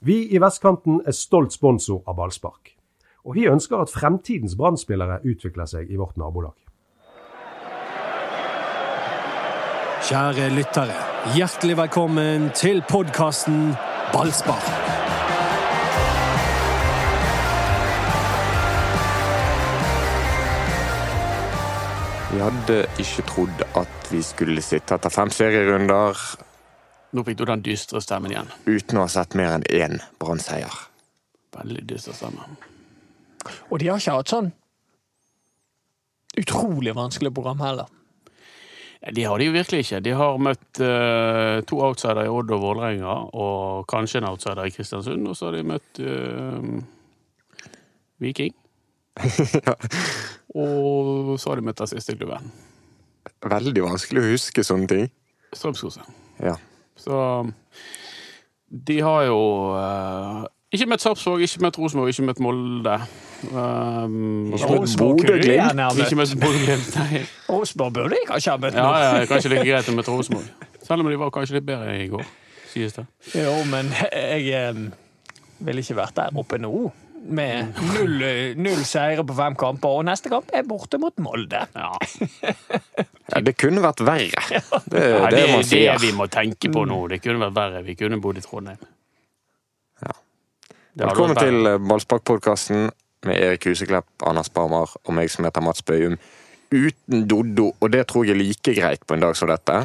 Vi i Vestkanten er stolt sponsor av ballspark. Og vi ønsker at fremtidens brann utvikler seg i vårt nabolag. Kjære lyttere, hjertelig velkommen til podkasten Ballspark. Vi hadde ikke trodd at vi skulle sitte etter fem serierunder Nå fikk du den dystre stemmen igjen. uten å ha sett mer enn én Brann-seier. Veldig dyster stemme. Og de har ikke hatt sånn utrolig vanskelig program heller. De har de jo virkelig ikke. De har møtt uh, to outsidere i Odd og Vålerenga, og kanskje en outsider i Kristiansund, og så har de møtt uh, Viking. Og så har de møtt den siste klubben, Veldig vanskelig å huske sånne ting. Strømskose. Ja. Så de har jo uh, ikke møtt Sarpsborg, ikke møtt Rosenborg, ikke møtt Molde. Um, Ikke møtt Bodø-Glimt. Rosenborg burde de kanskje ha møtt Ja, nå. ja, kanskje like greit å møte Rosenborg. Selv om de var kanskje litt bedre i går, sies det. Jo, men jeg eh, ville ikke vært der oppe nå. Med null, eh, null seire på fem kamper, og neste kamp er borte mot Molde. Ja. ja, det kunne vært verre. Det Ja, det, det er det vi må tenke på nå. Det kunne vært verre. Vi kunne bodd i Trondheim. Ja. Velkommen til Ballspark-podkasten med Erik Huseklepp, Anders Barmar og meg som heter Mats Bøyum. Uten Doddo, og det tror jeg er like greit på en dag som dette.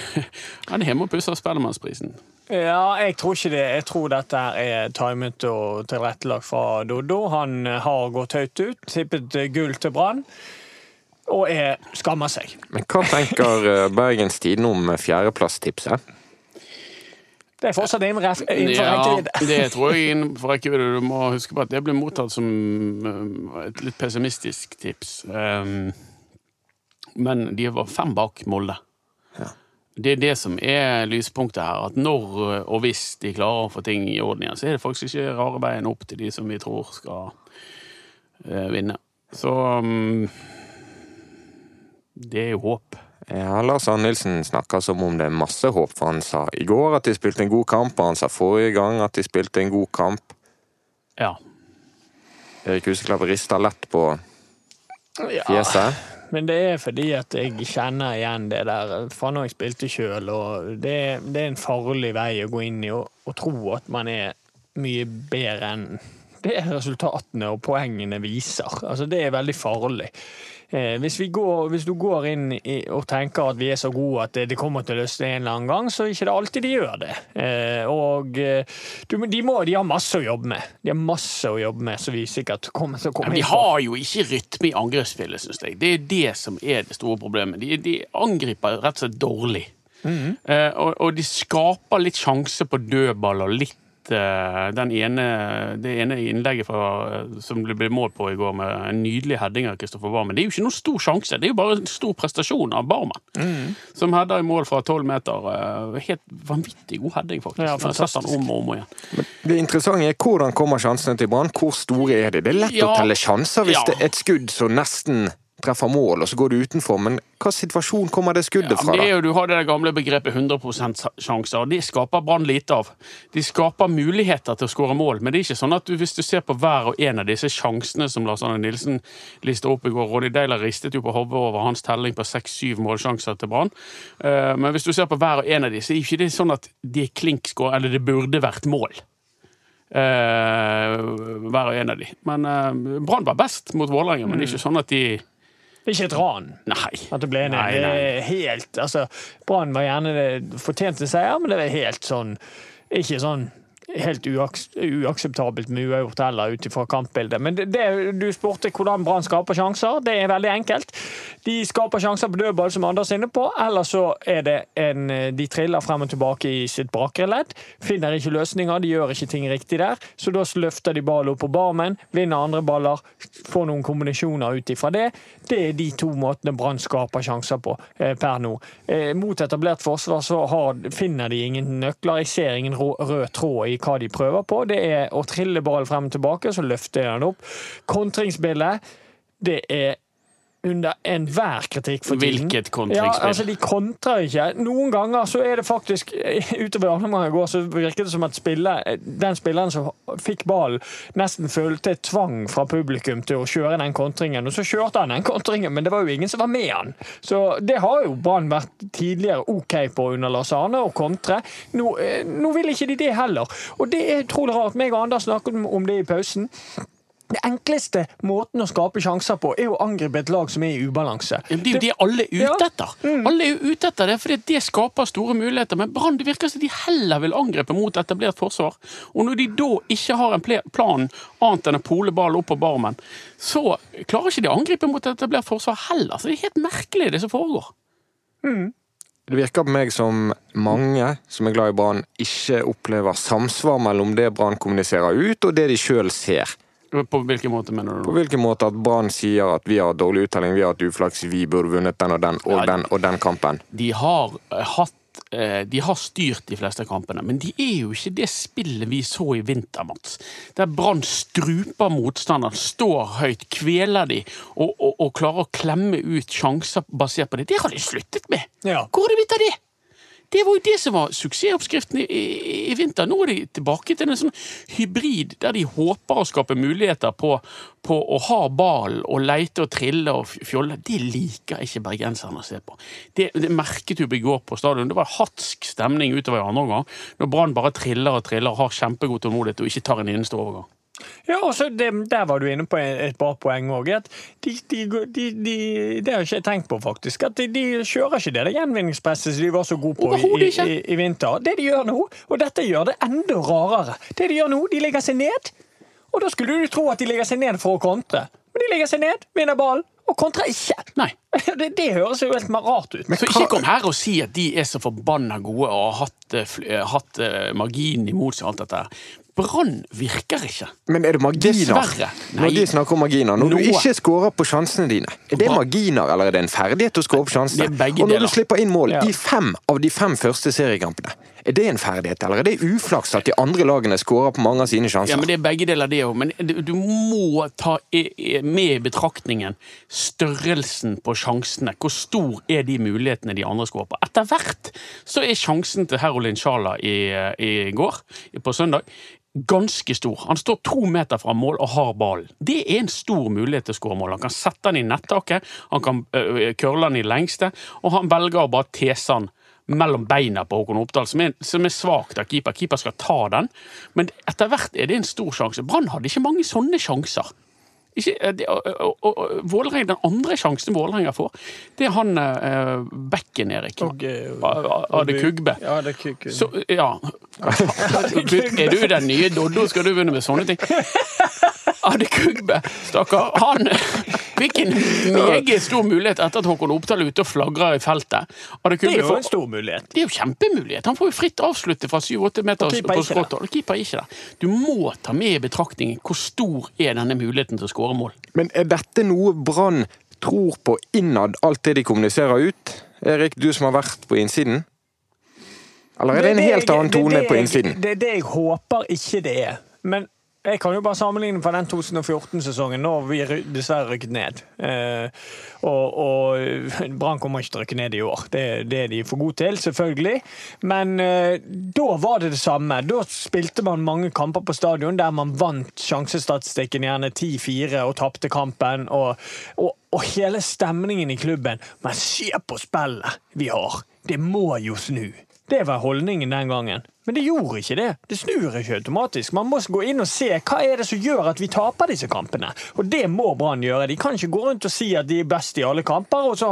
Han er hjemme og pusser Spellemannsprisen. Ja, jeg tror ikke det. Jeg tror dette er timet og tilrettelagt fra Doddo. Han eh, har gått høyt ut, tippet eh, gull til Brann, og er, skammer seg. Men hva tenker eh, Bergens Tidende om fjerdeplasstipset? Det er fortsatt innenfor rekkevidde. Ja, det tror jeg innenfor rekkevidde. Du må huske på at det ble mottatt som um, et litt pessimistisk tips. Um, men de var fem bak Molde. Det er det som er lyspunktet her. At når uh, og hvis de klarer å få ting i orden igjen, så er det faktisk ikke rare veien opp til de som vi tror skal uh, vinne. Så um, det er jo håp. Ja, Lars Arne Nilsen snakker som om det er masse håp, for han sa i går at de spilte en god kamp, og han sa forrige gang at de spilte en god kamp. Ja. Erik Huseklepp rister lett på Ja, fjeset. men det er fordi at jeg kjenner igjen det der fra når jeg spilte sjøl, og det, det er en farlig vei å gå inn i og, og tro at man er mye bedre enn det resultatene og poengene viser. Altså, det er veldig farlig. Eh, hvis, vi går, hvis du går inn i, og tenker at vi er så gode at det, kommer til å løsne en eller annen gang, så er det ikke alltid de gjør det. Eh, og eh, du, de, må, de har masse å jobbe med. De har masse å jobbe med, så vi sikkert kommer til å komme Men de har jo ikke rytme i angrepsspillet, syns jeg. Det er det som er det store problemet. De, de angriper rett og slett dårlig. eh, og, og de skaper litt sjanse på dødballer. Litt den ene, det ene innlegget fra, eh, som det ble målt på i går, med en nydelig heading av Kristoffer Barmen. Det er jo ikke noen stor sjanse, det er jo bare en stor prestasjon av Barmen. Som header i mål fra tolv meter. eh, helt vanvittig god heading, faktisk. Ja, han om og om igjen. Det interessante er hvordan kommer sjansene til Brann? Hvor store er de? Det er lett Ja. å telle sjanser hvis Ja. det er et skudd som nesten treffer mål, og så går du utenfor. Men hva situasjon kommer det skuddet fra? Ja, det er jo, du har det gamle begrepet 100 sjanser. og Det skaper Brann lite av. De skaper muligheter til å skåre mål, men det er ikke sånn at du, hvis du ser på hver og en av disse sjansene som Lars Arne Nilsen lista opp i går Ronny Deiler ristet jo på hodet over hans telling på seks-syv målsjanser til Brann. Eh, Men hvis du ser på hver og en av disse, er ikke det sånn at de er klink eller det burde vært mål. Uh, hver og en av de. Men uh, Brann var best mot Vålerenga, men det er ikke sånn at de Ikke et ran. Nei. At det ble en Nei, nei. er helt altså, Brann var gjerne det fortjente seier, men det var helt sånn Ikke sånn helt uaks uakseptabelt med uavgjort heller, ut ifra kampbildet. Men det, det, du spurte hvordan Brann skaper sjanser. Det er veldig enkelt. De skaper sjanser på dødball, som Anders er inne på, eller så er det en De triller frem og tilbake i sitt bakre ledd. Finner ikke løsninger, de gjør ikke ting riktig der. Så da løfter de ballen opp på barmen, vinner andre baller, får noen kombinasjoner ut ifra det. Det er de to måtene Brann skaper sjanser på eh, per nå. Eh, mot etablert forsvar så har, finner de ingen nøkler. Jeg ser ingen rød tråd i hva de prøver på. Det er å trille ballen frem og tilbake, så løfter de den opp. Kontringsspillet, det er under enhver kritikk for tiden. Hvilket Ja, altså De kontrer ikke. Noen ganger så er det faktisk Utover andre i går så virket det som at spiller, den spilleren som fikk ballen, nesten følte tvang fra publikum til å kjøre den kontringen. Og så kjørte han den kontringen, men det var jo ingen som var med han. Så det har jo Brann vært tidligere OK på under Lars Arne, å kontre. Nå, eh, nå vil ikke de det heller. Og det er utrolig rart. Meg og Anders snakket om det i pausen. Det enkleste måten å skape sjanser på, er å angripe et lag som er i ubalanse. Ja, Det er jo det alle er ute etter. Alle er jo ute etter det, fordi det skaper store muligheter. Men Brann det virker som de heller vil angripe mot etablert forsvar. Og når de da ikke har en plan annet enn å pole ballen opp på barmen, så klarer ikke de å angripe mot etablert forsvar heller. Så det er helt merkelig, det som foregår. Det virker på meg som mange som er glad i Brann, ikke opplever samsvar mellom det Brann kommuniserer ut, og det de sjøl ser. På hvilken måte mener du? På hvilken måte at Brann sier at vi har dårlig uttelling, vi har hatt uflaks, vi burde vunnet den og den og Ja, den og den kampen. De har eh, hatt eh, de har styrt de fleste kampene, men de er jo ikke det spillet vi så i vinter, Mats. Der Brann struper motstanderen, står høyt, kveler de og, og, og klarer å klemme ut sjanser basert på det. Det har de sluttet med! Ja. Hvor har de blitt av det? Det var jo det som var suksessoppskriften i, i, i vinter. Nå er de tilbake til en sånn hybrid der de håper å skape muligheter på, på å ha ball og leite og trille og fjolle. Det liker ikke bergenserne å se på. Det, det merket du i går på stadion. Det var hatsk stemning utover i andre omgang. Når Brann bare triller og triller har kjempegod tålmodighet og ikke tar en eneste overgang. Ja, og så det, Der var du inne på et bra poeng òg. De, de, de, de, det har ikke jeg tenkt på, faktisk. At de, de kjører ikke det, det gjenvinningspresset som de var så gode på i, i, i, i vinter. Det de gjør nå, og dette gjør det enda rarere Det de gjør nå, de legger seg ned. Og da skulle du tro at de legger seg ned for å kontre. Men de legger seg ned, vinner ballen, og kontrer ikke. Nei. Det, det høres jo helt rart ut. Så ikke kom her og si at de er så forbanna gode og har hatt, eh, eh, hatt eh, marginen imot seg alt dette. Brann virker ikke. Men er det marginer? Dessverre. Nei. Når de snakker om marginer, når Noe. du ikke scorer på sjansene dine, er det marginer, eller er det en ferdighet å score på sjansene? Det er begge Og når deler. du slipper inn mål Ja. i fem av de fem første seriekampene, er det en ferdighet, eller er det uflaks at de andre lagene skårer på mange av sine sjanser? Ja, men Det er begge deler, det òg. Men du, må ta med i betraktningen størrelsen på sjansene. Hvor stor er de mulighetene de andre skårer på? Etter hvert så er sjansen til Herolin Sjala i, i går, på søndag, ganske stor. Han står to meter fra mål og har ballen. Det er en stor mulighet til å skåre mål. Han kan sette den i nettaket, han kan curle den i lengste, og han velger å bare tese den mellom beina på Håkon Oppdal, som er, som er svakt av keeper. Keeper skal ta den, men etter hvert er det en stor sjanse. Brann hadde ikke mange sånne sjanser. Ikke, eh, det, og, og, og, Den andre sjansen Vålerenga får, det er han eh, bekken, Erik. Okay, eh, Ade Kugbe. Ja, det er. Så, ja. Er du den nye Doddo? Skal du begynne med sånne ting? Ade Kugbe, stakkar. Han fikk en meget stor mulighet etter at Håkon Oppdal er ute og flagrer i feltet. Ade Det er jo en stor mulighet. det er jo kjempemulighet. Han får jo fritt avslutte fra 7-8 meter Og keeper på ikke Og keeper er ikke det. Du må ta med i betraktningen hvor stor er denne muligheten til å skåre mål. Men er dette noe Brann tror på innad, alt det de kommuniserer ut? Erik, du som har vært på innsiden? Eller er det en helt annen tone på innsiden? Det er det jeg håper ikke det er. Men jeg kan jo bare sammenligne fra den 2014-sesongen, når vi dessverre rykket ned. Eh, og og Brann kommer ikke til å rykke ned i år. Det, det er de for gode til, selvfølgelig. Men eh, da var det det samme. Da spilte man mange kamper på stadion der man vant sjansestatistikken gjerne 10-4 og tapte kampen. Og, og, og hele stemningen i klubben. Men se på spillet vi har! Det må jo snu. Det var holdningen den gangen. Men det gjorde ikke det. Det snur ikke automatisk. Man må gå inn og se hva er det som gjør at vi taper disse kampene. Og det må Brann gjøre. De kan ikke gå rundt og si at de er best i alle kamper. og så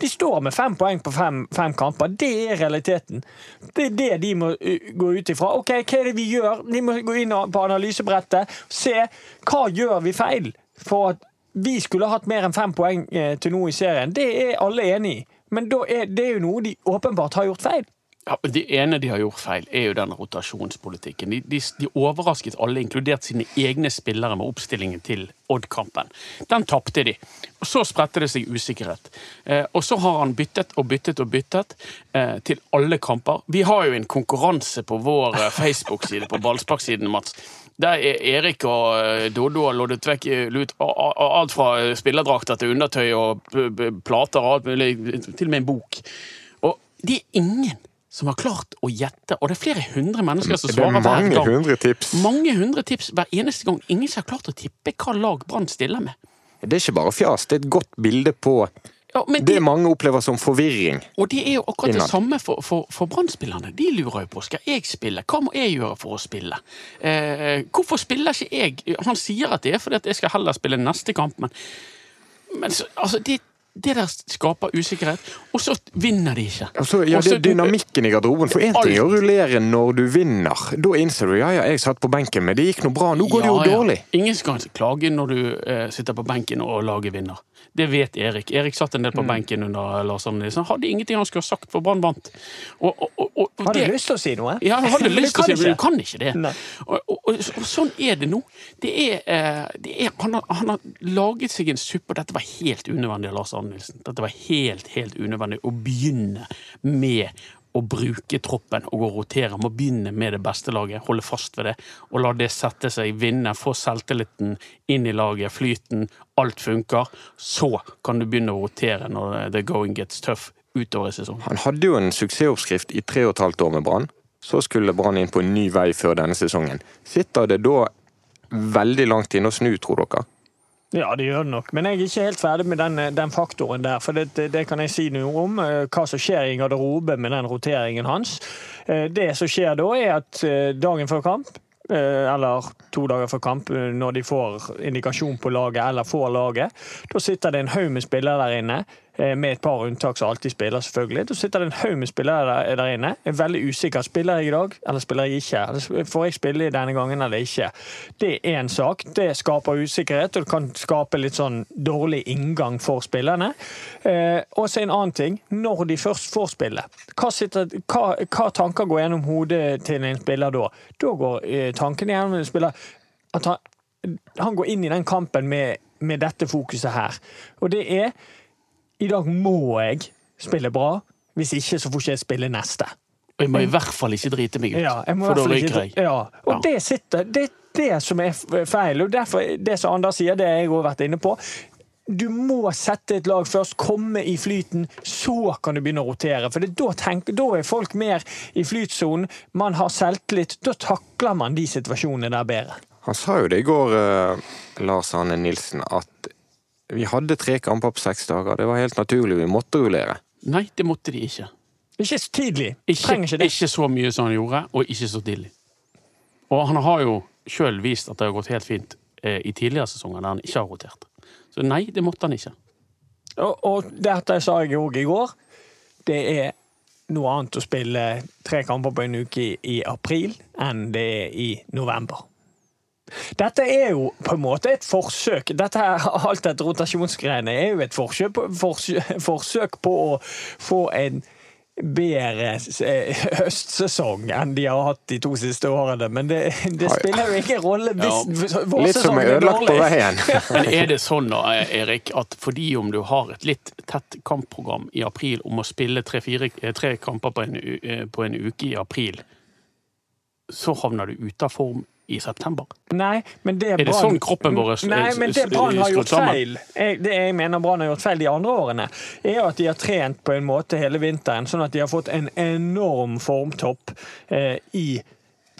De står med fem poeng på fem, fem kamper. Det er realiteten. Det er det de må gå ut ifra. Ok, Hva er det vi gjør? De må gå inn på analysebrettet og se hva gjør vi feil for at vi skulle hatt mer enn fem poeng eh, til nå i serien. Det er alle enig i. Men er det er jo noe de åpenbart har gjort feil. Ja, Det ene de har gjort feil, er jo den rotasjonspolitikken. De, de, de overrasket alle, inkludert sine egne spillere, med oppstillingen til Odd-kampen. Den tapte de. Og Så spredte det seg usikkerhet. Eh, og så har han byttet og byttet og byttet eh, til alle kamper. Vi har jo en konkurranse på vår eh, Facebook-side, på ballsparksiden, Mats. Der er Erik og eh, Doddo har loddet vekk eh, a- alt fra spillerdrakter til undertøy og plater og alt mulig, til og med en bok. Og det er ingen som har klart å gjette, og det er flere hundre mennesker som er svarer hver gang. hundre tips. Mange hundre tips hver eneste gang. Ingen som har klart å tippe hva lag Brann stiller med. Det er ikke bare fjas, det er et godt bilde på Ja, men det det, mange opplever som forvirring. og det er jo akkurat det samme for, for, for Brann-spillerne. De lurer jo på skal jeg spille. Hva må jeg gjøre for å spille? Eh, hvorfor spiller ikke jeg? Han sier at det er fordi at jeg skal heller spille neste kamp, men, men så, altså, det, det der skaper usikkerhet, og så vinner de ikke. Altså, ja, det er dynamikken i garderoben. For én ting er å rullere når du vinner. Da innser du ja, ja, jeg satt på benken, men det gikk nå bra. Nå går det jo Ja, ja. dårlig. Ingen skal klage når du eh, sitter på benken og laget vinner. Det vet Erik. Erik satt en del Mm. på benken under Lars Arne Nilsen. Han hadde ingenting han skulle ha sagt, for Brann vant. Og, og, og, Har du det- lyst til å si noe? Ja, jeg hadde lyst til å si noe, men du kan ikke det. Og sånn er det nå. Det er, eh, det er, han, har, han har laget seg en suppe, og dette var helt unødvendig av Lars Arne Nilsen. Dette var helt, helt unødvendig å begynne med å bruke troppen og å rotere. Må begynne med det beste laget, holde fast ved det, og la det sette seg, vinne, få selvtilliten inn i laget, flyten, alt funker. Så kan du begynne å rotere når the going gets tough utover i sesongen. Han hadde jo en suksessoppskrift i tre og et halvt år med Brann. Så skulle Brann inn på en ny vei før denne sesongen. Sitter det da veldig langt inne å snu, tror dere? Ja, det gjør det nok. Men jeg er ikke helt ferdig med den, den faktoren der. For det, det kan jeg si noe om, eh, hva som skjer i garderobe med den roteringen hans. Eh, Det som skjer da, er at eh, dagen før kamp, eh, eller to dager før kamp, eh, når de får indikasjon på laget eller får laget, da sitter det en haug med spillere der inne, eh, med et par unntak som alltid spiller, selvfølgelig. Da sitter det en haug med spillere der, der inne. Er veldig usikker. Spiller jeg i dag, eller spiller jeg ikke? Eller Får jeg spille denne gangen eller ikke? Det er én sak. Det skaper usikkerhet, og det kan skape litt sånn dårlig inngang for spillerne. Eh, og så en annen ting. Når de først får spille, hva, sitter, hva, hva tanker går gjennom hodet til en spiller da? Da går eh, tankene gjennom en spiller at han, han går inn i den kampen med, med dette fokuset her. Og det er i dag må jeg spille bra, hvis ikke så får ikke jeg spille neste. Og jeg må i hvert fall ikke drite meg ut, Ja, jeg må i for da ryker jeg. Ja, og Ja. det sitter Det er det som er feil. Og derfor, det som Anders sier, det har jeg òg vært inne på. Du må sette et lag først, komme i flyten, så kan du begynne å rotere. For det, da, tenk, da er folk mer i flytsonen, man har selvtillit. Da takler man de situasjonene der bedre. Han sa jo det i går, eh, Lars Arne Nilsen, at vi hadde tre kamper på seks dager. Det var helt naturlig, vi måtte rullere. Nei, det måtte de ikke. Ikke så tidlig. Ikke, ikke det. ikke så mye som han gjorde, og ikke så tidlig. Og han har jo sjøl vist at det har gått helt fint eh, i tidligere sesonger der han ikke har rotert. Så nei, det måtte han ikke. Og, og dette sa jeg òg i går. Det er noe annet å spille tre kamper på en uke i, i april enn det er i november. Dette er jo på en måte et forsøk. Dette her, alt dette rotasjonsgreiene er jo et forsøk på, forsøk, forsøk på å få en bedre eh, høstsesong enn de har hatt de to siste årene. Men det, det spiller jo ingen rolle hvis som vårsesongen er dårlig. Men er det sånn da, Erik, at fordi om du har et litt tett kampprogram i april om å spille tre-fire eh, tre kamper på en, eh, på en uke i april, så havner du ute av form i september? Nei, men det det sånn kroppen vår er Nei, men det Brann har gjort feil, jeg, det jeg mener Brann har gjort feil de andre årene, er at de har trent på en måte hele vinteren, sånn at de har fått en enorm formtopp eh, i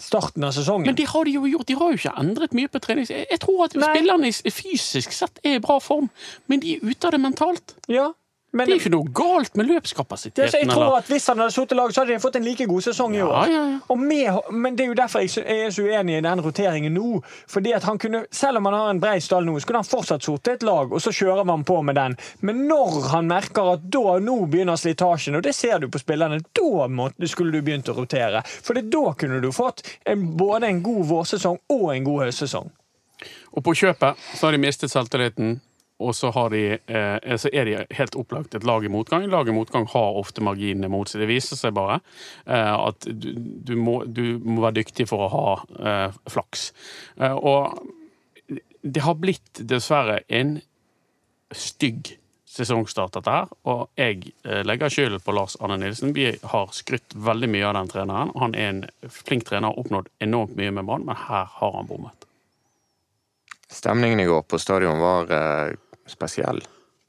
starten av sesongen. Men det har de jo gjort. De har jo ikke endret mye på trening. Jeg, jeg tror at Nei. spillerne fysisk sett er i bra form, men de er ute av det mentalt. ja, men, Det er ikke noe galt med løpskapasiteten. jeg tror at Hvis han hadde sittet lag, så hadde de fått en like god sesong i år. ja, ja. Og med, men det er jo derfor jeg er så uenig i den roteringen nå. Fordi at han kunne, Selv om han har en brei stall nå, så kunne han fortsatt sittet et lag, og så kjører man på med den. Men når han merker at da nå begynner slitasjen, og det ser du på spillerne, da må, skulle du begynt å rotere. For da kunne du fått en, både en god vårsesong og en god høstsesong. Og på kjøpet så har de mistet selvtilliten, og så, de, eh, så er de helt opplagt et lag i motgang. Lag i motgang har ofte marginene mot seg. Det viser seg bare eh, at du, du, må, du, må, være dyktig for å ha eh, flaks. Eh, og det har blitt dessverre en stygg sesongstart, dette her. Og jeg eh, legger skylden på Lars Arne Nilsen. Vi har skrytt veldig mye av den treneren. Han er en flink trener, har oppnådd enormt mye med Brann, men her har han bommet. Stemningen i går på stadion var eh, spesiell.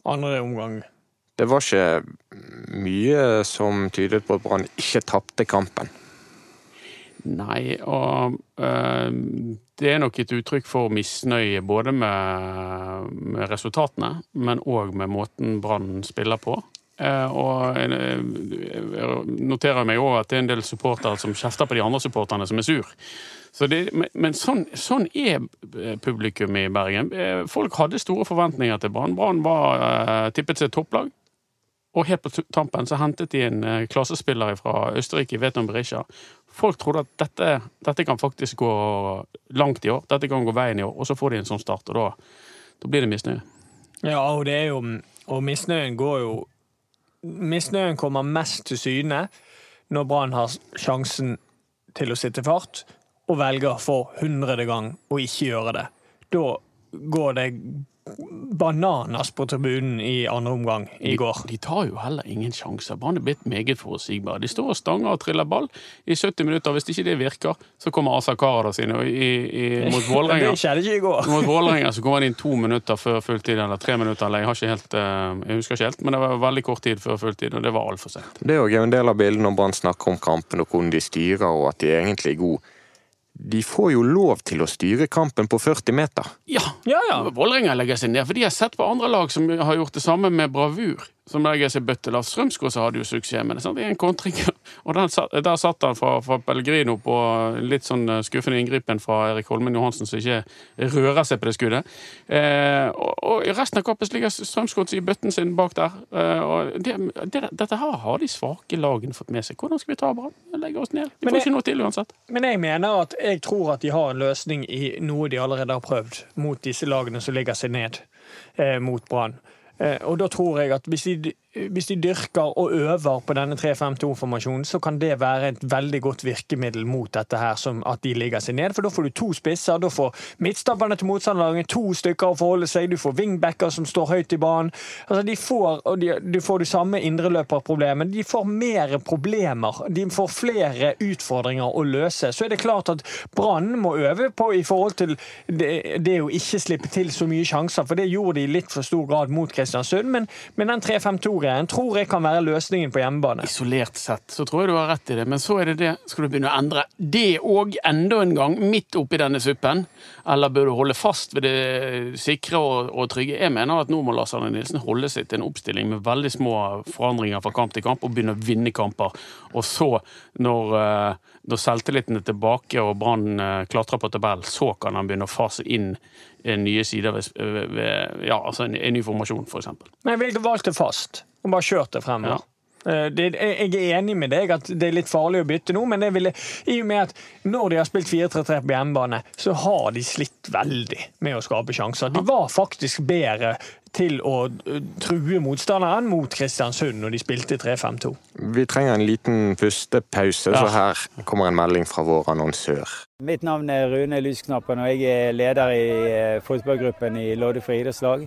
Andre omgang. Det var ikke mye som tydet på at Brann ikke tapte kampen. Nei, og øh, det er nok et uttrykk for misnøye både med, med resultatene, men òg med måten Brann spiller på. Eh, og jeg noterer meg òg at det er en del supportere som kjefter på de andre supporterne som er sur. Så det, men sånn, sånn, er publikum i Bergen. Folk hadde store forventninger til Brann. Brann var tippet seg topplag. Og helt på tampen så hentet de en klassespiller fra Østerrike, Veton Berisha, Folk trodde at dette, dette, kan faktisk gå langt i år, dette kan gå veien i år, og så får de en sånn start, og da, da blir det misnøye. Ja, og det jo Og misnøyen går jo Misnøyen kommer mest til syne når Brann har sjansen til å sitte fart, og velger for hundrede gang å ikke gjøre det. Da går det bananas på tribunen i andre omgang i går. De, de tar jo heller ingen sjanser. Brann er blitt meget forutsigbare. De står og stanger og triller ball i 70 minutter. Hvis ikke det virker, så kommer Asa Karadas inn. I, i, mot Vålerenga Det skjedde ikke i går. mot Vålerenga så kommer han inn to minutter før fulltid, eller tre minutter. Eller jeg, har ikke helt, eh, jeg husker ikke helt, men det var veldig kort tid før fulltid, og det var altfor sent. Det er jo en del av bildet når Brann snakker om kampen og hvordan de styrer, og at de egentlig er gode de får jo lov til å styre kampen på 40 meter. Ja, ja, ja. Vålerenga legger seg ned, for de har sett på andre lag som har gjort det samme med bravur som legger seg bøttelav. Strømskog hadde jo suksess med det. Sant? I en kontring. Og der, der satt han fra, fra, Pellegrino på litt sånn eh, skuffende inngripen fra Erik Holmen Johansen, som ikke rører seg på det skuddet. Eh, og, og, i resten av kappet ligger Strømskog i bøtten sin bak der. Eh, og det, det, dette her har de svake lagene fått med seg. Hvordan skal vi ta Brann? Legge oss ned. De får jeg, ikke noe til uansett. Men jeg mener at jeg tror at de har en løsning i noe de allerede har prøvd mot disse lagene som ligger seg ned eh, mot Brann. Eh, og da tror jeg at hvis de hvis de dyrker og øver på denne 3-5-2-formasjonen, så kan det være et veldig godt virkemiddel mot dette her, som at de ligger seg ned. For da får du to spisser, da får midtstapperne til motstanderlaget to stykker å forholde seg, du får wingbacker som står høyt i banen. Altså, de får, og de, du får det samme indreløperproblemet. De får mer problemer. De får flere utfordringer å løse. Så er det klart at Brann må øve på i forhold til det, det, å ikke slippe til så mye sjanser, for det gjorde de i litt for stor grad mot Kristiansund. Men, men den 3-5-2 historien tror jeg kan være løsningen på hjemmebane. Isolert sett så tror jeg du har rett i det, men så er det det skal du begynne å endre. Det òg enda en gang, midt oppi denne suppen. Eller bør du holde fast ved det sikre og, og trygge? Jeg mener at nå må Lars Arne Nilsen holde seg til en oppstilling med veldig små forandringer fra kamp til kamp, og begynne å vinne kamper. Og så, når, eh, når selvtilliten er tilbake og Brann eh, klatrer på tabellen, så kan han begynne å fase inn nye sider ved, ved ja, altså en, en ny formasjon, f.eks. Men jeg ville valgt det fast og bare kjørt det fremover. Ja. Eh, det, jeg er enig med deg at det er litt farlig å bytte nå, men ville, i og med at når de har spilt 4-3-3 på hjemmebane, så har de slitt veldig med å skape sjanser. De var faktisk bedre til å eh, true motstanderen mot Kristiansund når de spilte 3-5-2. Vi trenger en liten pustepause, ja. så her kommer en melding fra vår annonsør. Mitt navn er Rune Lysknappen, og jeg er leder i eh, fotballgruppen i Loddefri friidrettslag.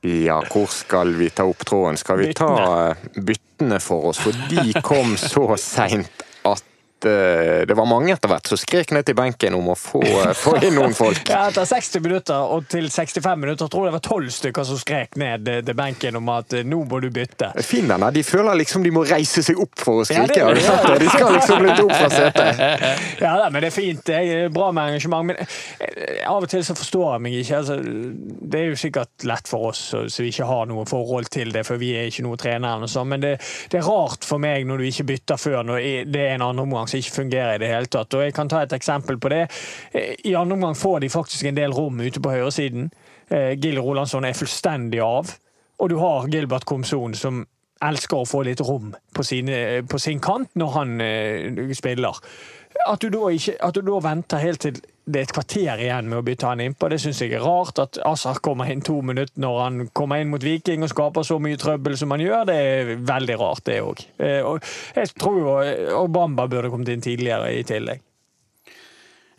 Ja, hvor skal vi ta opp tråden? Skal vi ta byttene for oss? For de kom så seint eh, det var mange etter hvert som skrek ned til benken om å få, eh, få inn noen folk. Ja, etter 60 minutter og til 65 minutter tror jeg det var tolv stykker som skrek ned eh, til benken om at eh, nå må du bytte. Finnerne De føler liksom de må reise seg opp for å Ja, skrike. det- Har det? De skal liksom litt opp fra setet. Ja, da, men det er fint. Det er bra med engasjement. Men eh, av og til så forstår jeg meg ikke. Altså, det er jo sikkert lett for oss så- som ikke har noe forhold til det, for vi er ikke noe trenere. Men det, det er rart for meg når du ikke bytter før, når det er en andre omgang som ikke fungerer i det hele tatt. Og jeg kan ta et eksempel på det. Eh, I andre omgang får de faktisk en del rom ute på høyresiden. Eh, Gil Rolandsson er fullstendig av. Og du har Gilbert Komson som elsker å få litt rom på, sine, på sin kant når han eh, spiller. At du, da ikke, at du da venter helt til det er et kvarter igjen med å bytte han innpå, det syns jeg er rart. At Azar kommer inn to minutter når han kommer inn mot Viking og skaper så mye trøbbel som han gjør, det er veldig rart, det òg. Jeg tror jo og Bamba burde kommet inn tidligere i tillegg.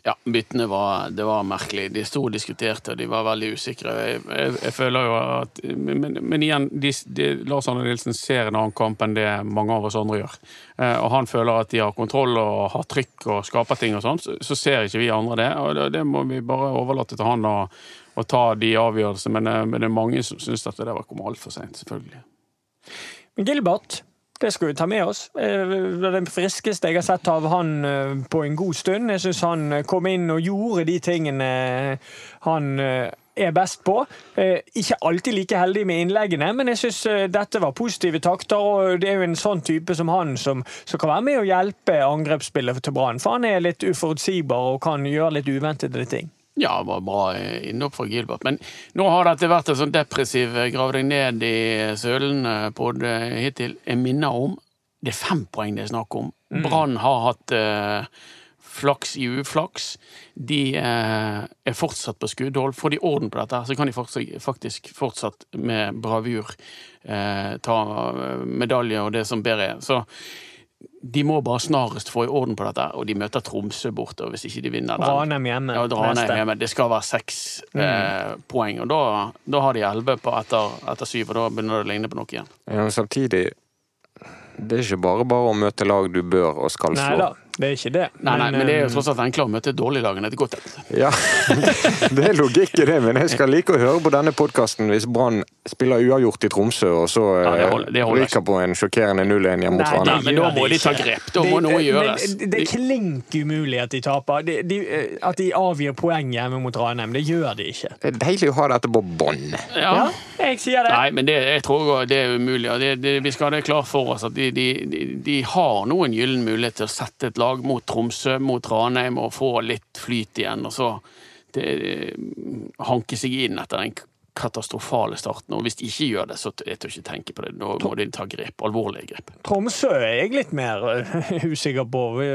Ja, byttene var, det var merkelig. De sto og diskuterte, og de var veldig usikre. Jeg, jeg, jeg føler jo at Men, men igjen, de, de, Lars Arne Nilsen ser en annen kamp enn det mange av oss andre gjør. Eh, og han føler at de har kontroll og har trykk og skaper ting og sånn, så, så ser ikke vi andre det. Og det, det må vi bare overlate til han å, å ta de avgjørelsene. Men, eh, men det er mange som syns at det der kom altfor seint, selvfølgelig. Gilbert, det skal vi ta med oss. Den er det friskeste jeg har sett av han eh, på en god stund. Jeg syns han eh, kom inn og gjorde de tingene han eh, er best på. Eh, Ikke alltid like heldig med innleggene, men jeg syns dette var positive takter. og Det er jo en sånn type som han som, som kan være med å hjelpe angrepsspillet til Brann. For han er litt uforutsigbar og kan gjøre litt uventede ting. Ja, det var bra innhopp fra Gilbert. Men nå har dette vært en sånn depressiv grav deg ned i sølen på det hittil. Jeg minner om det er fem poeng det er snakk om. Brann har hatt uh, flaks i uflaks. De uh, er fortsatt på skuddhold. Får de orden på dette, så kan de fortsatt, faktisk fortsatt med bravur uh, ta medalje og det som bedre er. Så de må bare snarest få i orden på dette, og de møter Tromsø borte. og Hvis ikke de vinner den Ranheim hjemme. ja, Ranheim ned hjemme. Det skal være seks eh, poeng, og da, da har de elleve på etter, etter syv, og da begynner det å ligne på noe igjen. Ja, men samtidig, det er ikke bare bare å møte lag du bør og skal Nei slå. da, det er ikke det. Nei, nei, men det er jo eh, tross alt enklere å møte et dårlig lag enn et godt et. Ja, det er logikk i det, men jeg skal like å høre på denne podkasten hvis Brann spiller uavgjort i Tromsø, og så Ja, det eh, holder- det holder ryker på en sjokkerende 0-1 hjemme mot Ranheim. men da må de ta grep. Da må noe gjøres. Det, det er klink umulig at de taper. De, de, at de avgir poeng hjemme mot Ranheim. Det gjør de ikke. Det er deilig å ha dette på bånd. Ja. Ja, jeg sier det. Nei, men det, jeg tror det er umulig. Det, det, vi skal ha det klart for oss at de, de, de, de har nå en gyllen mulighet til å sette et lag mot Tromsø, mot Ranheim, og få litt flyt igjen. Og så det, hanke seg inn etter den katastrofale starten. Og hvis de ikke gjør det, så jeg tør ikke tenke på det. Da må de ta grep. Alvorlige grep. Tromsø er jeg litt mer eh, usikker på. Vi,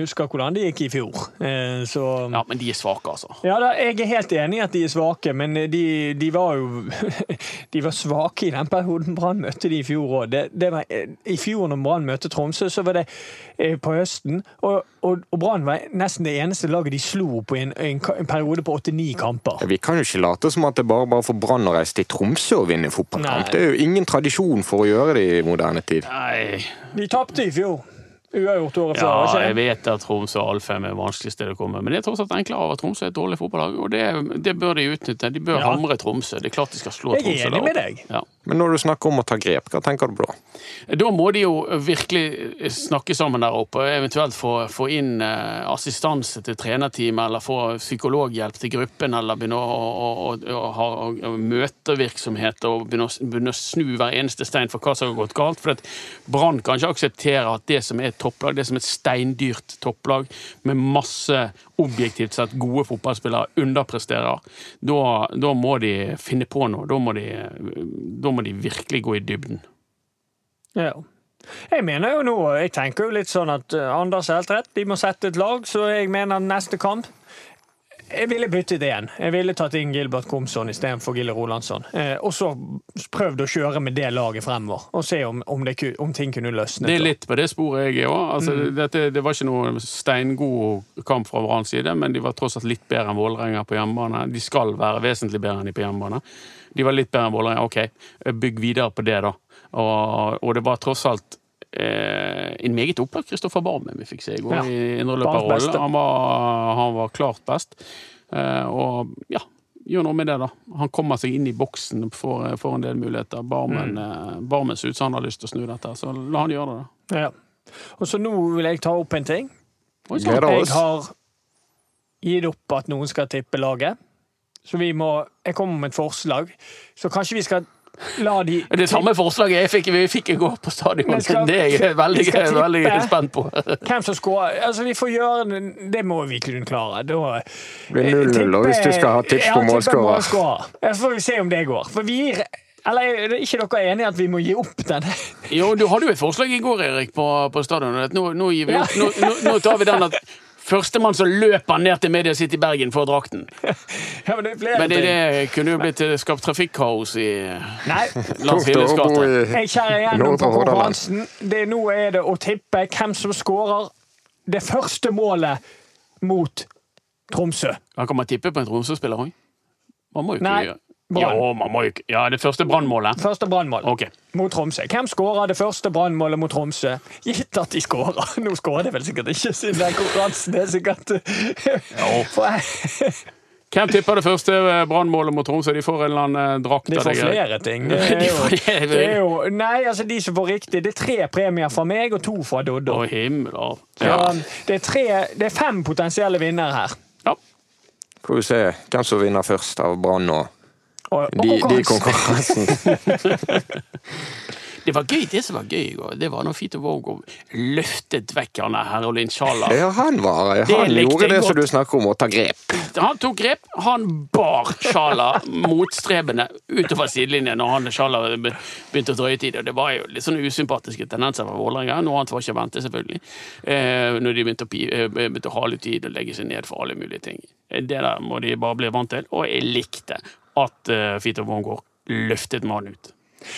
husker hvordan det gikk i fjor. Eh, Så Ja, men de er svake, altså. Ja, da, jeg er helt enig i at de er svake, men de, de var jo De var svake i den perioden Brann møtte de i fjor òg. I fjor når Brann møtte Tromsø, så var det eh, på høsten. Og, og, og Brann var nesten det eneste laget de slo på en, en, en periode på åtte-ni kamper. Vi kan jo ikke late som at det bare bare for Brann å reise til Tromsø og vinne fotballkamp. Nei. Det er jo ingen tradisjon for å gjøre det i moderne tid. Nei, De tapte i fjor. Uavgjort året før. Ja, jeg vet at Tromsø og Alfheim er vanskelig sted å komme, men det er tross alt enklere av at Tromsø er et dårlig fotballag, og det, det bør de utnytte. De bør Ja. hamre Tromsø. Det er klart de skal slå Jeg er Tromsø. enig med deg. Ja. Men når du snakker om å ta grep, hva tenker du på da? Da må de jo virkelig snakke sammen der oppe, eventuelt få, få inn eh, assistanse til trenerteamet, eller få psykologhjelp til gruppen, eller begynne å, å, å, å ha møtevirksomhet og begynne begynne å snu hver eneste stein for hva som har gått galt. For Brann kan ikke akseptere at det som er et topplag, det som er et steindyrt topplag med masse objektivt sett gode fotballspillere, underpresterer. Da, må de finne på noe. Da må de, må de virkelig gå i dybden. Ja. Jeg mener jo nå, jeg tenker jo litt sånn at eh, Anders har helt rett. De må sette et lag, så jeg mener neste kamp jeg ville byttet igjen. Jeg ville tatt inn Gilbert Komsson istedenfor Gille Rolandsson. Eh, og så prøvd å kjøre med det laget fremover, og se om, om, det, om ting kunne løsnet. Det er litt på det sporet jeg er òg. Altså, mm. det var ikke noe steingod kamp fra Branns side, men de var tross alt litt bedre enn Vålerenga på hjemmebane. De skal være vesentlig bedre enn de på hjemmebane. De var litt bedre enn Vålerenga. OK, bygg videre på det, da. Og, og det var tross alt eh, en meget opplagt Kristoffer Barmen vi fikk se i går Ja. i indreløperrollen. Han, var- han var klart best. Eh, og ja, gjør noe med det, da. Han kommer seg inn i boksen, får, får en del muligheter. Barmen, Mm. eh, Barmen ser ut som han har lyst til å snu dette, så la han gjøre det. da. Ja. Og så nå vil jeg ta opp en ting. Oi, sånn. Jeg har gitt opp at noen skal tippe laget. Så vi må Jeg kommer med et forslag. Så kanskje vi skal de Det samme forslaget jeg fikk, vi fikk i går på stadion. Skal- det er jeg veldig, veldig spent på. Hvem som scorer Altså, vi får gjøre det- Det må vi kunne klare. Da Det blir 0-0 hvis du skal ha tips på målskårer. målskårer. Så får vi se om det går. For vi gir Eller er ikke dere enige i at vi må gi opp den? Jo, du hadde jo et forslag i går, Erik, på, på stadion. Nå, nå gir vi opp. Nå, nå, nå tar vi den at førstemann som løper ned til Media City Bergen, for drakten. Ja, men det Men det, det kunne jo blitt eh, skapt trafikkaos i Nei. Lars å Hilles gate. Jeg skjærer igjennom på konkurransen. Det, nå er det å tippe hvem som skårer det første målet mot Tromsø. Han kan man tippe på en Tromsø-spiller òg? Man må jo ikke gjøre. Jo, man må ikke Ja, det første brannmålet. Første brannmål okay. mot Tromsø. Hvem skårer det første brannmålet mot Tromsø? Gitt at de skårer. Nå skårer de vel sikkert ikke, siden den konkurransen er sikkert For jeg- Hvem tipper det første eh, brannmålet mot Tromsø? De får en eller annen eh, drakt De får flere ting. Det er jo, det. det er jo Nei, altså, de som får riktig Det er tre premier fra meg og to fra Doddo. Å, himmel. Så Ja. det, er tre, det er fem potensielle vinnere her. ja. Får vi se hvem som vinner først av Brann og Og, og de, de konkurransen. Det var gøy, det som var gøy i går. Det var når Fito Vågå løftet vekk han her Herolin Sjala. Ja, han var Det Han det gjorde det som du snakker om, å ta grep. Han tok grep. Han bar Sjala motstrebende utover sidelinjen når han Sjala begynte å drøye tid. Og det var jo litt sånne usympatiske tendenser fra Vålerenga. Noe annet var ikke å vente, selvfølgelig. Eh, når de begynte å, eh, begynte å hale ut tid og legge seg ned for alle mulige ting. Det der må de bare bli vant til. Og jeg likte at uh, Fito Wormgård løftet mannen ut.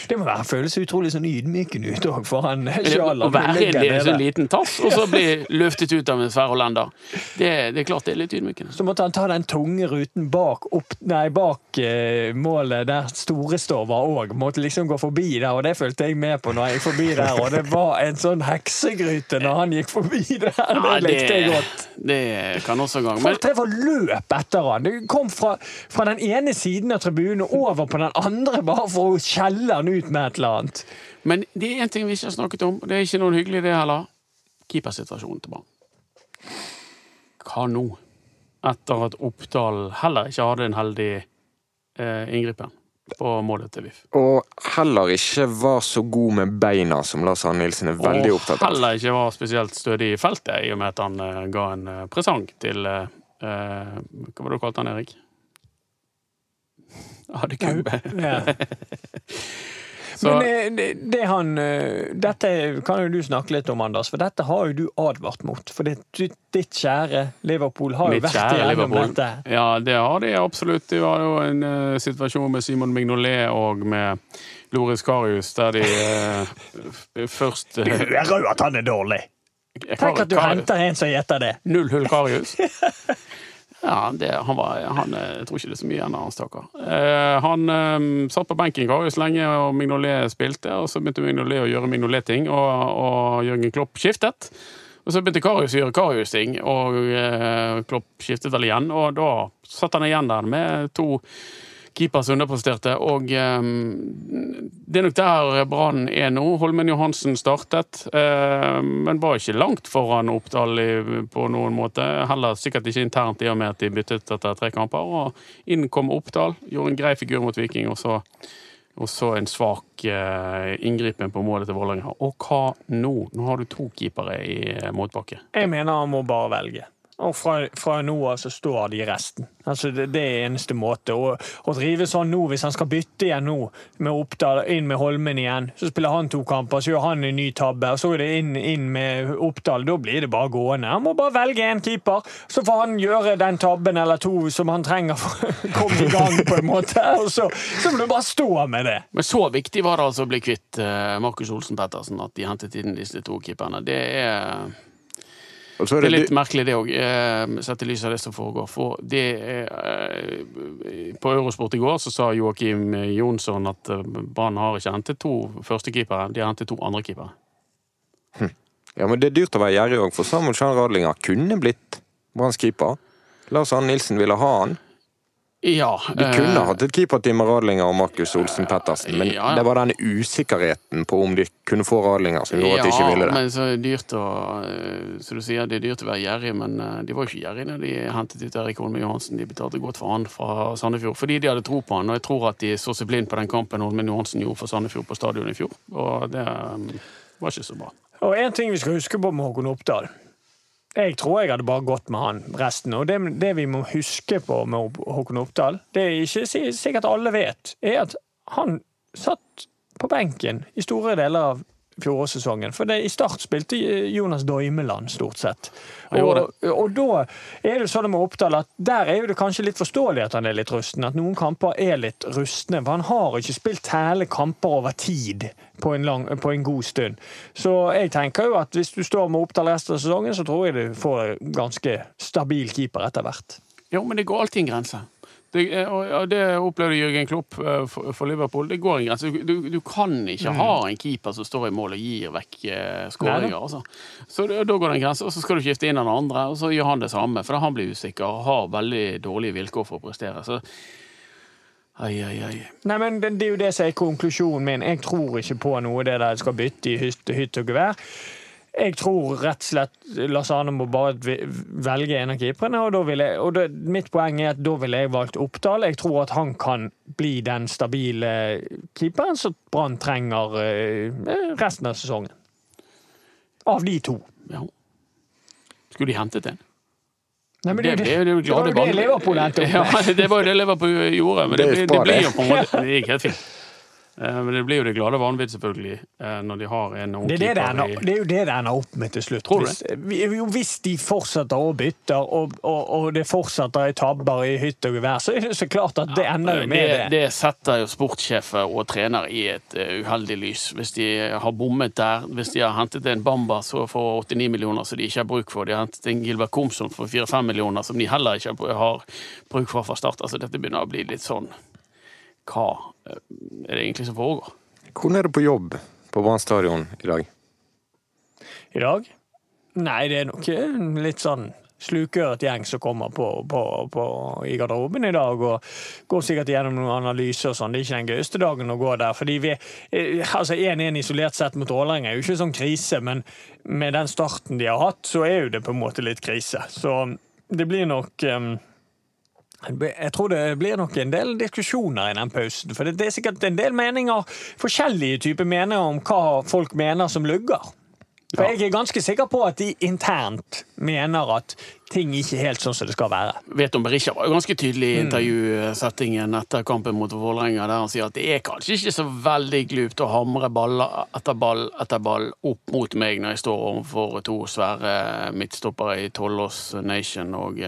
Det må være føles utrolig sånn ydmykende ut òg for han Å være en liten, sånn liten tass, og så bli løftet ut av en svær hollender. Det, det er klart det er litt ydmykende. Så måtte han ta den tunge ruten bak, opp, nei, bak eh, målet der Store står var òg. Måtte liksom gå forbi der, og det fulgte jeg med på når jeg gikk forbi der. Og det var en sånn heksegryte når han gikk forbi der. Det likte jeg godt. det kan også gang. Men Folk drev og løp etter han. Det kom fra, fra den ene siden av tribunen over på den andre bare for å skjelle han ut med et eller annet. Men det er en ting vi ikke har snakket om, og det er ikke noen hyggelig det heller. Keepersituasjonen til Brann. Hva nå? Etter at Oppdal heller ikke hadde en heldig eh, inngripen på målet til VIF. Og heller ikke var så god med beina, som Lars Arne Nilsen er veldig og opptatt av. Og heller ikke var spesielt stødig i feltet, i og med at han eh, ga en eh, presang til eh, eh, Hva var det du kalte han, Erik? Hadekubbe. Ja. Så- Men eh, det, det han eh, Dette kan jo du snakke litt om, Anders, for dette har jo du advart mot. For det, ditt kjære Liverpool har jo vært igjennom dette. Ja, det har de absolutt. Det var jo en uh, situasjon med Simon Mignolet og med Loris Karius, der de uh, først uh, Du hører jo at han er dårlig! Tenk at du henter en som gjetter det. Null hull Karius. Ja, det, han var han, eh, Jeg tror ikke det er så mye igjen av han, stakkar. Eh, han eh, satt på benken Karius lenge, og Mignolet spilte. Og så begynte Mignolet å gjøre Mignolet-ting, og, og Jørgen Klopp skiftet. Og så begynte Karius å gjøre Karius-ting, og eh, Klopp skiftet vel igjen. Og da satt han igjen der med to keepere som underpresterte. Og eh, det er nok der Brann er nå. Holmen Johansen startet, eh, men var ikke langt foran Oppdal på noen måte. Heller sikkert ikke internt, i og med at de byttet etter tre kamper. Og inn kom Oppdal, gjorde en grei figur mot Viking, og så, og så en svak eh, inngripen på målet til Vålerenga. Og hva nå? Nå har du to keepere i eh, motbakke. Jeg mener han må bare velge. Og fra, fra nå av så står de resten. Altså det, det er eneste måte. Å, drive sånn nå, hvis han skal bytte igjen nå, med Oppdal inn med Holmen igjen, så spiller han to kamper, så gjør han en ny tabbe, og så er det inn, inn med Oppdal. Da blir det bare gående. Han må bare velge en keeper, så får han gjøre den tabben eller to som han trenger for å komme i gang, på en måte. Og så, så må du bare stå med det. Men så viktig var det altså å bli kvitt eh, Markus Olsen Pettersen, at de hentet inn disse to keeperne. Det er Det er litt merkelig, det òg, sett i lys av det som foregår. For det eh, På Eurosport i går så sa Joakim Jonsson at eh, Brann har ikke hentet to førstekeepere, de har hentet to andrekeepere. Ja, men det er dyrt å være gjerrig òg, for Samuel Jean Radlinger kunne blitt Branns keeper. Lars Arne Nilsen ville ha han. Ja. De kunne eh, hatt et keeperteam med Radlinger og Markus Olsen Pettersen, men Ja, ja. det var denne usikkerheten på om de kunne få Radlinger som gjorde at de ikke ville det. men så er det dyrt å eh, Så du sier det er dyrt å være gjerrig, men eh, de var jo ikke gjerrige når de hentet ut Erik Holme Johansen. De betalte godt for han fra Sandefjord fordi de hadde tro på han. Og jeg tror at de så seg blind på den kampen Holmen Johansen gjorde for Sandefjord på stadion i fjor. Og det var ikke så bra. Og en ting vi skal huske på med Håkon Oppdal. Jeg tror jeg hadde bare gått med han resten. Og det, det vi må huske på med Håkon Oppdal, det er ikke sikkert alle vet, er at han satt på benken i store deler av fjorårssesongen. For det, i Start spilte Jonas Doimeland, stort sett. Og, og da er det sånn med Oppdal at der er det kanskje litt forståelig at han er litt rusten. At noen kamper er litt rustne. For han har ikke spilt hele kamper over tid på en, lang, på en god stund. Så jeg tenker jo at hvis du står med Oppdal resten av sesongen, så tror jeg du får en ganske stabil keeper etter hvert. Jo, men det går alltid en grense. Det, eh, og det opplevde Jørgen Klopp eh, for, for Liverpool. Det går en grense. Du, du, du kan ikke ha en keeper som står i mål og gir vekk eh, skåringer. Altså. Så da går det en grense, og så skal du skifte inn den andre, og så gjør han det samme. For da han blir usikker og har veldig dårlige vilkår for å prestere. Så ai, ai, ai. Nei, men det, det er jo det som er konklusjonen min. Jeg tror ikke på noe det der skal bytte i hytte, hytte og gevær. Jeg tror rett og slett Lars Arne må bare velge en av keeperne. Og, da vil jeg, og det, mitt poeng er at da ville jeg valgt Oppdal. Jeg tror at han kan bli den stabile keeperen som Brann trenger eh, resten av sesongen. Av de to. Ja. Skulle de hentet en? Nei, men det, det, ble jo det, det var jo det Liverpool endte opp med. Ja, det var jo det Liverpool gjorde, men det, Det er det blir jo på en måte Det gikk helt fint. Eh, Men det blir jo det glade vanvidd, selvfølgelig, eh, når de har en ung Det er, det, det, ender, det er jo det det ender opp med til slutt. Hvis, hvis de fortsetter å bytte, og, og, og det fortsetter i tabber i hytte og gevær, så er det så klart at det ender jo med det, det. det setter jo sportssjefer og trener i et eh, uheldig lys. Hvis de har bommet der, hvis de har hentet en Bamba så for 89 millioner som de ikke har bruk for, de har hentet en Gilbert Komsom for 4-5 millioner som de heller ikke har- bruk for fra start. Altså, dette begynner å bli litt sånn Hva er det egentlig som foregår? Hvordan er det på jobb på Brann stadion i dag? I dag? Nei, det er nok en litt sånn slukøret gjeng som kommer på, på, på, i garderoben i dag og går sikkert gjennom noen analyser og sånn. Det er ikke den gøyeste dagen å gå der. fordi vi, eh, altså 1-1 isolert sett mot Ålerenga er jo ikke sånn krise, men med den starten de har hatt, så er jo det på en måte litt krise. Så det blir nok em, jeg tror det blir nok en del diskusjoner i den pausen. For det er sikkert en del meninger, forskjellige typer meninger om hva folk mener som lugger. For jeg er ganske sikker på at de internt mener at ting ikke er helt sånn som det skal være. Vet om Berisha var jo ganske tydelig i intervjusettingen etter kampen mot Vålerenga, der han sier at det er kanskje ikke så veldig glupt å hamre ball etter ball etter ball opp mot meg når jeg står overfor to svære midtstoppere i Tollås Nation og,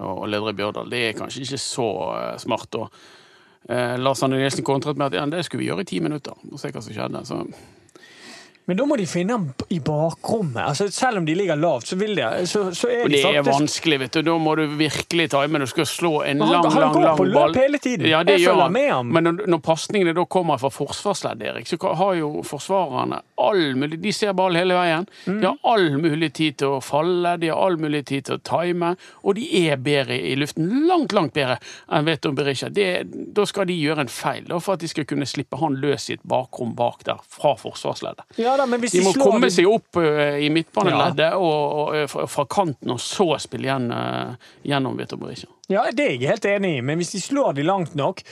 eh, leder i Bjørdal. Det er kanskje ikke så eh, smart. Og, eh, Lars Arne Nilsen kontret med at ja, det skulle vi gjøre i ti minutter, og se hva som skjedde. Så Men da må de finne den i bakrommet. Altså, selv om de ligger lavt, så, vil de, så, så er de det er vanskelig, vet du. Da må du virkelig time. Du skal slå en han- lang, han lang, går på løp hele tiden. Ja, Jeg følger han. med ham. Men når, når pasningene da kommer fra forsvarsleddet, Erik, så har jo forsvarerne all mulig De ser ball hele veien. Mm. De har all mulig tid til å falle, de har all mulig tid til å time, og de er bedre i luften. Langt, langt bedre enn Veton Berisha. Det, da skal de gjøre en feil, da, for at de skal kunne slippe han løs i et bakrom bak der, fra forsvarsleddet. ja, da, men hvis De de, må slår komme de- seg opp uh, i midtbaneleddet og, og, og, fra, fra kanten, og så spille igjen uh, gjennom Vito Berisha. Ja, det er jeg helt enig i, men hvis de slår de langt nok,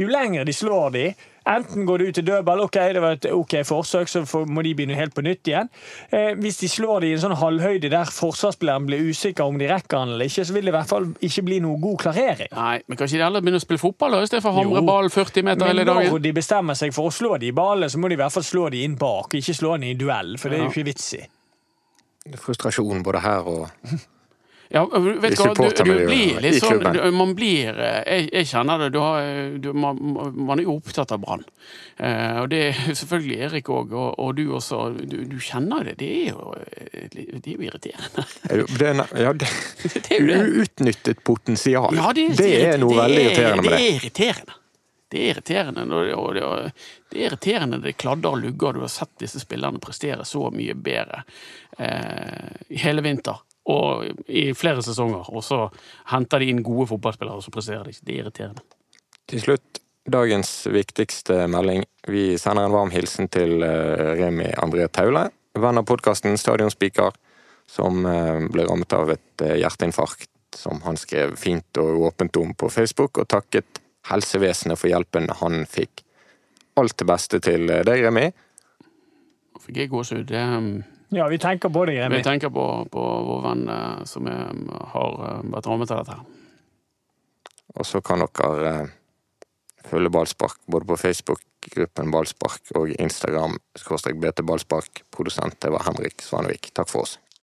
jo lenger de slår de, enten går det ut til dødball, ok, det var et ok forsøk, så må de begynne helt på nytt igjen. Eh, hvis de slår det i en sånn halvhøyde der forsvarsspilleren blir usikker om de rekker han eller ikke, så vil det i hvert fall ikke bli noe god klarering. Nei, men kanskje de heller begynner å spille fotball da, i stedet for å hamre ballen 40 meter hele dagen? når de bestemmer seg for å slå de i ballene, så må de i hvert fall slå de inn bak, ikke slå de i duell, for det er jo ikke vits i. Frustrasjon både her og Ja, vet du hva, du, du blir litt sånn du, Man blir eh, Jeg, jeg kjenner det. Du har, eh, du, man, man er jo opptatt av Brann. Eh, og det er selvfølgelig Erik òg, og, og du også. Du, du kjenner det. Det er jo, eh, det er jo irriterende. Er det- det er, ja, det, Det er det. Uutnyttet potensial. Ja, det er noe det veldig er- irriterende med det. Det er irriterende. Det er irriterende. når det- det, det er irriterende det kladder og lugger, du har sett disse spillerne prestere så mye bedre eh, hele vinter. Og i flere sesonger. Og så henter de inn gode fotballspillere, og så presterer de ikke. Det er irriterende. Til slutt, dagens viktigste melding. Vi sender en varm hilsen til eh, Remi André Taule, venn av podkasten Stadionspiker, som eh, ble rammet av et eh, hjerteinfarkt, som han skrev fint og åpent om på Facebook, og takket helsevesenet for hjelpen han fikk. Alt det beste til deg, Remi. Nå fikk jeg gåsehud. Det, Ja, vi tenker på deg, Remi. Vi tenker på, på vår venn eh, som er, har eh, vært rammet av dette. her. Og så kan dere eh, følge Ballspark både på Facebook-gruppen Ballspark og Instagram skråstrek BT Ballspark. Produsent det var Henrik Svanevik. Takk for oss.